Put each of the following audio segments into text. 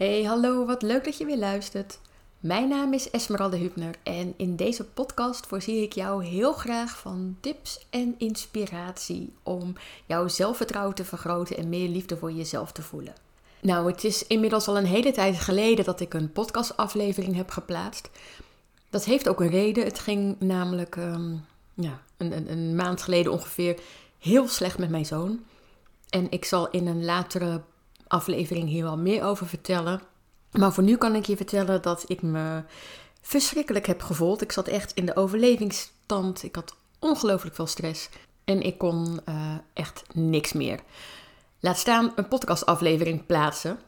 Hey, hallo, wat leuk dat je weer luistert. Mijn naam is Esmeralda Hübner en in deze podcast voorzie ik jou heel graag van tips en inspiratie om jouw zelfvertrouwen te vergroten en meer liefde voor jezelf te voelen. Nou, het is inmiddels al een hele tijd geleden dat ik een podcastaflevering heb geplaatst. Dat heeft ook een reden. Het ging namelijk ehm, ja, een, een, een maand geleden ongeveer heel slecht met mijn zoon. En ik zal in een latere aflevering hier wel meer over vertellen. Maar voor nu kan ik je vertellen dat ik me verschrikkelijk heb gevoeld. Ik zat echt in de overlevingsstand. Ik had ongelooflijk veel stress. En ik kon uh, echt niks meer. Laat staan een podcastaflevering plaatsen.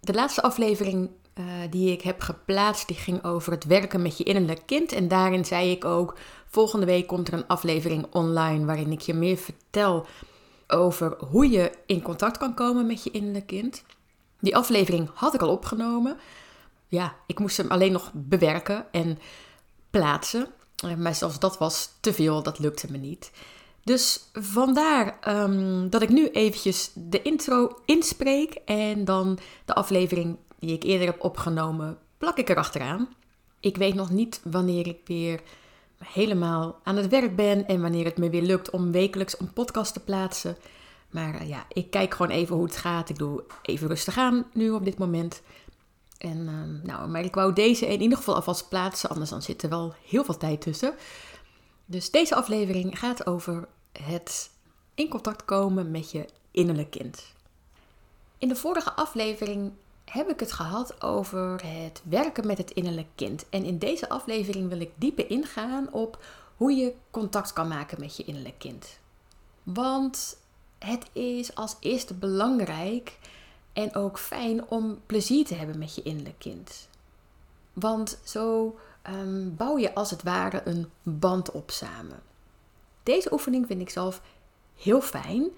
De laatste aflevering uh, die ik heb geplaatst, die ging over het werken met je innerlijk kind. En daarin zei ik ook, volgende week komt er een aflevering online waarin ik je meer vertel over hoe je in contact kan komen met je innerlijk kind. Die aflevering had ik al opgenomen. Ja, ik moest hem alleen nog bewerken en plaatsen. Eh, maar zelfs dat was te veel, dat lukte me niet. Dus vandaar um, dat ik nu eventjes de intro inspreek en dan de aflevering die ik eerder heb opgenomen, plak ik erachteraan. Ik weet nog niet wanneer ik weer helemaal aan het werk ben en wanneer het me weer lukt om wekelijks een podcast te plaatsen. Maar eh, ja, ik kijk gewoon even hoe het gaat. Ik doe even rustig aan nu op dit moment. En uh, nou, maar ik wou deze in ieder geval alvast plaatsen, anders dan zit er wel heel veel tijd tussen. Dus deze aflevering gaat over het in contact komen met je innerlijk kind. In de vorige aflevering heb ik het gehad over het werken met het innerlijk kind. En in deze aflevering wil ik dieper ingaan op hoe je contact kan maken met je innerlijk kind. Want het is als eerste belangrijk en ook fijn om plezier te hebben met je innerlijk kind. Want zo um, bouw je als het ware een band op samen. Deze oefening vind ik zelf heel fijn.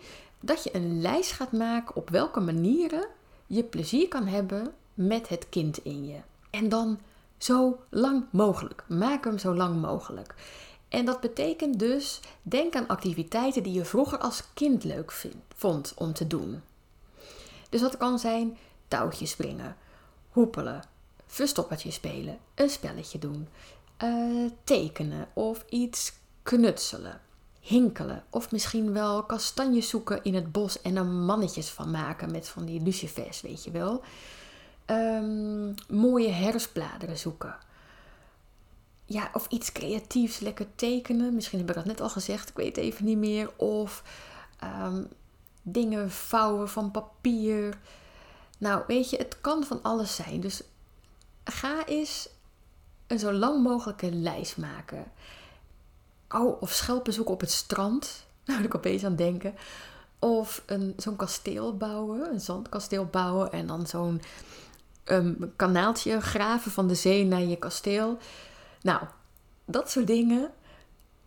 Dat je een lijst gaat maken op welke manieren je plezier kan hebben met het kind in je. En dan zo lang mogelijk. Maak hem zo lang mogelijk. En dat betekent dus, denk aan activiteiten die je vroeger als kind leuk vond om te doen. Dus dat kan zijn touwtjes springen, hoepelen, verstoppertje spelen, een spelletje doen, uh, tekenen of iets knutselen, hinkelen of misschien wel kastanjes zoeken in het bos en er mannetjes van maken met van die lucifers, weet je wel. Um, mooie herfstbladeren zoeken ja, of iets creatiefs, lekker tekenen. Misschien heb ik dat net al gezegd, ik weet even niet meer. Of um, dingen vouwen van papier. Nou, weet je, het kan van alles zijn. Dus ga eens een zo lang mogelijke lijst maken. Of schelpen zoeken op het strand. Nou, ik opeens aan denken. Of zo'n kasteel bouwen, een zandkasteel bouwen. En dan zo'n um, kanaaltje graven van de zee naar je kasteel. Nou, dat soort dingen,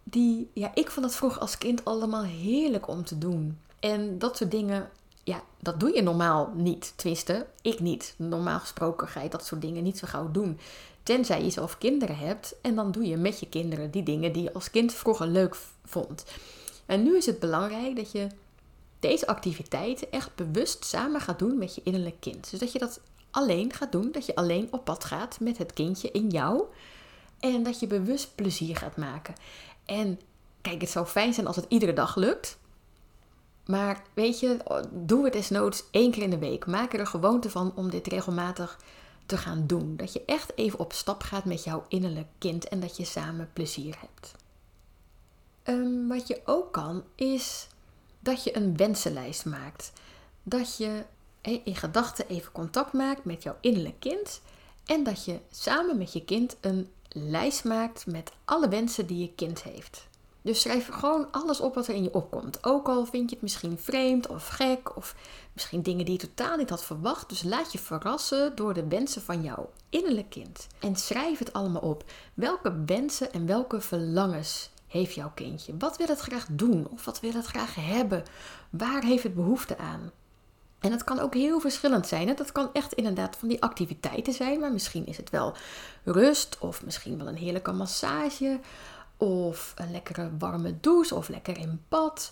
die, ja, ik vond dat vroeger als kind allemaal heerlijk om te doen. En dat soort dingen, ja, dat doe je normaal niet. Tenminste, ik niet. Normaal gesproken ga je dat soort dingen niet zo gauw doen. Tenzij je zelf kinderen hebt en dan doe je met je kinderen die dingen die je als kind vroeger leuk vond. En nu is het belangrijk dat je deze activiteiten echt bewust samen gaat doen met je innerlijk kind. Dus dat je dat alleen gaat doen, dat je alleen op pad gaat met het kindje in jou. En dat je bewust plezier gaat maken. En kijk, het zou fijn zijn als het iedere dag lukt. Maar weet je, doe het desnoods één keer in de week. Maak er een gewoonte van om dit regelmatig te gaan doen. Dat je echt even op stap gaat met jouw innerlijk kind en dat je samen plezier hebt. Um, wat je ook kan, is dat je een wensenlijst maakt. Dat je in gedachten even contact maakt met jouw innerlijk kind. En dat je samen met je kind een lijst maakt met alle wensen die je kind heeft. Dus schrijf gewoon alles op wat er in je opkomt. Ook al vind je het misschien vreemd of gek of misschien dingen die je totaal niet had verwacht. Dus laat je verrassen door de wensen van jouw innerlijk kind. En schrijf het allemaal op. Welke wensen en welke verlangens heeft jouw kindje? Wat wil het graag doen of wat wil het graag hebben? Waar heeft het behoefte aan? En dat kan ook heel verschillend zijn. Hè? Dat kan echt inderdaad van die activiteiten zijn, maar misschien is het wel rust of misschien wel een heerlijke massage of een lekkere warme douche of lekker in bad.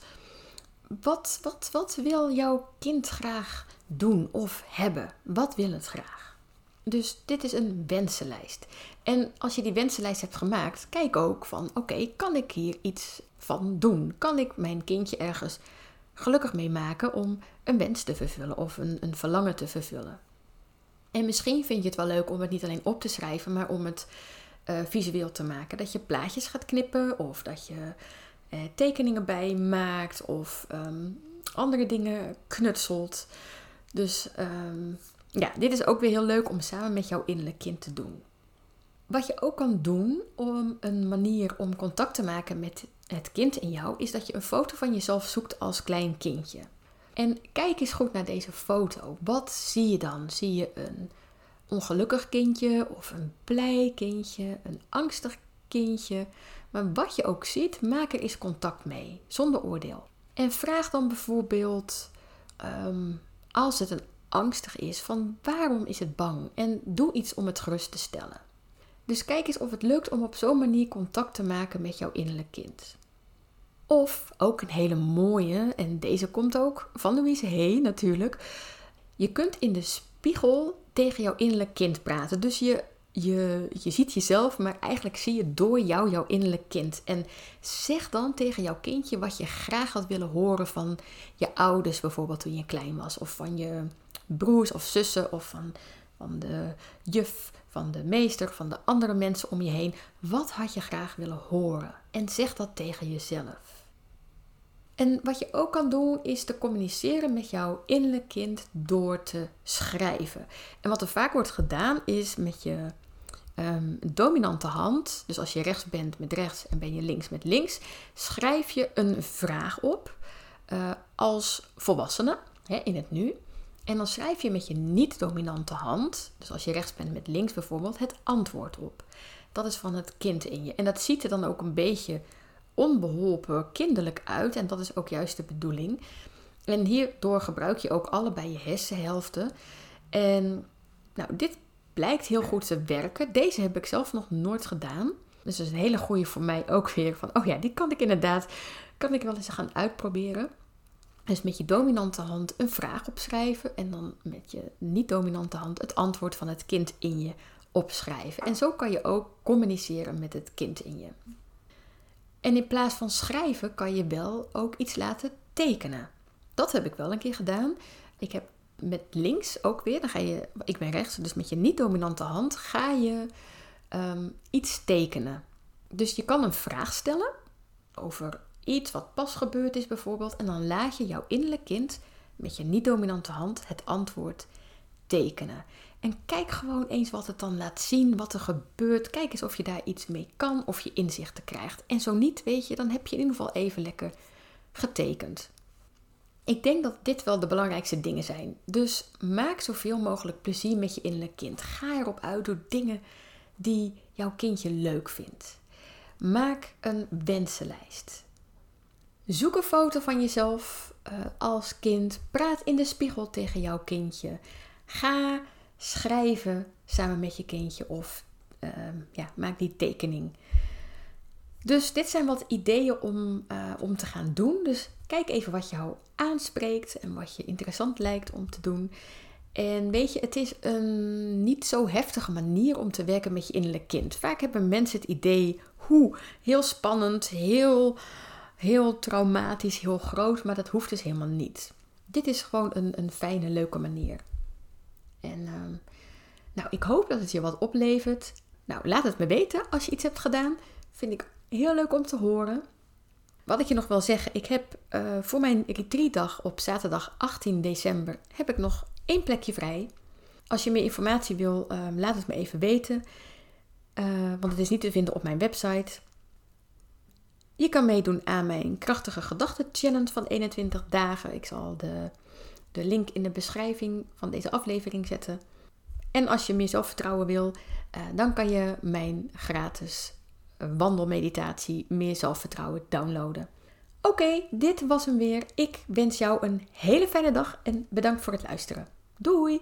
wat, wat, wat wil jouw kind graag doen of hebben? Wat wil het graag? Dus dit is een wensenlijst. En als je die wensenlijst hebt gemaakt, kijk ook van oké, kan ik hier iets van doen? Kan ik mijn kindje ergens gelukkig mee maken om een wens te vervullen of een, een verlangen te vervullen? En misschien vind je het wel leuk om het niet alleen op te schrijven, maar om het uh, visueel te maken. Dat je plaatjes gaat knippen of dat je uh, tekeningen bij maakt of um, andere dingen knutselt. Dus um, ja, dit is ook weer heel leuk om samen met jouw innerlijk kind te doen. Wat je ook kan doen om een manier om contact te maken met het kind in jou, is dat je een foto van jezelf zoekt als klein kindje. En kijk eens goed naar deze foto. Wat zie je dan? Zie je een ongelukkig kindje of een blij kindje, een angstig kindje? Maar wat je ook ziet, maak er eens contact mee, zonder oordeel. En vraag dan bijvoorbeeld, um, als het een angstig is, van waarom is het bang? En doe iets om het gerust te stellen. Dus kijk eens of het lukt om op zo'n manier contact te maken met jouw innerlijk kind. Of ook een hele mooie, en deze komt ook van Louise Hay natuurlijk. Je kunt in de spiegel tegen jouw innerlijk kind praten. Dus je, je, je ziet jezelf, maar eigenlijk zie je door jou jouw innerlijk kind. En zeg dan tegen jouw kindje wat je graag had willen horen van je ouders, bijvoorbeeld toen je klein was, of van je broers of zussen, of van, van de juf, van de meester, van de andere mensen om je heen. Wat had je graag willen horen? En zeg dat tegen jezelf. En wat je ook kan doen is te communiceren met jouw innerlijk kind door te schrijven. En wat er vaak wordt gedaan is met je um, dominante hand, dus als je rechts bent met rechts en ben je links met links, schrijf je een vraag op uh, als volwassene hè, in het nu. En dan schrijf je met je niet-dominante hand, dus als je rechts bent met links bijvoorbeeld, het antwoord op. Dat is van het kind in je. En dat ziet er dan ook een beetje onbeholpen kinderlijk uit. En dat is ook juist de bedoeling. En hierdoor gebruik je ook allebei je hersenhelften. En nou, dit blijkt heel goed te werken. Deze heb ik zelf nog nooit gedaan. Dus dat is een hele goede voor mij ook weer. Van, oh ja, die kan ik inderdaad, kan ik wel eens gaan uitproberen. Dus met je dominante hand een vraag opschrijven. En dan met je niet-dominante hand het antwoord van het kind in je opschrijven. En zo kan je ook communiceren met het kind in je. En in plaats van schrijven kan je wel ook iets laten tekenen. Dat heb ik wel een keer gedaan. Ik heb met links ook weer, dan ga je, ik ben rechts, dus met je niet-dominante hand ga je um, iets tekenen. Dus je kan een vraag stellen over iets wat pas gebeurd is bijvoorbeeld. En dan laat je jouw innerlijk kind met je niet-dominante hand het antwoord tekenen. En kijk gewoon eens wat het dan laat zien, wat er gebeurt. Kijk eens of je daar iets mee kan, of je inzichten krijgt. En zo niet, weet je, dan heb je in ieder geval even lekker getekend. Ik denk dat dit wel de belangrijkste dingen zijn. Dus maak zoveel mogelijk plezier met je innerlijk kind. Ga erop uit, door dingen die jouw kindje leuk vindt. Maak een wensenlijst. Zoek een foto van jezelf uh, als kind. Praat in de spiegel tegen jouw kindje. Ga schrijven samen met je kindje of ehm, ja, maak die tekening. Dus dit zijn wat ideeën om, uh, om te gaan doen. Dus kijk even wat jou aanspreekt en wat je interessant lijkt om te doen. En weet je, het is een niet zo heftige manier om te werken met je innerlijk kind. Vaak hebben mensen het idee, hoe heel spannend, heel, heel traumatisch, heel groot, maar dat hoeft dus helemaal niet. Dit is gewoon een, een fijne, leuke manier. En ehm, nou, ik hoop dat het je wat oplevert. Nou, laat het me weten als je iets hebt gedaan. Vind ik heel leuk om te horen. Wat ik je nog wil zeggen, ik heb uh, voor mijn retreatdag op zaterdag 18 december heb ik nog één plekje vrij. Als je meer informatie wil, ehm, laat het me even weten. Uh, want het is niet te vinden op mijn website. Je kan meedoen aan mijn krachtige gedachten challenge van 21 dagen. Ik zal de de link in de beschrijving van deze aflevering zetten. En als je meer zelfvertrouwen wil, uh, dan kan je mijn gratis wandelmeditatie Meer Zelfvertrouwen downloaden. Oké, dit was hem weer. Ik wens jou een hele fijne dag en bedankt voor het luisteren. Doei!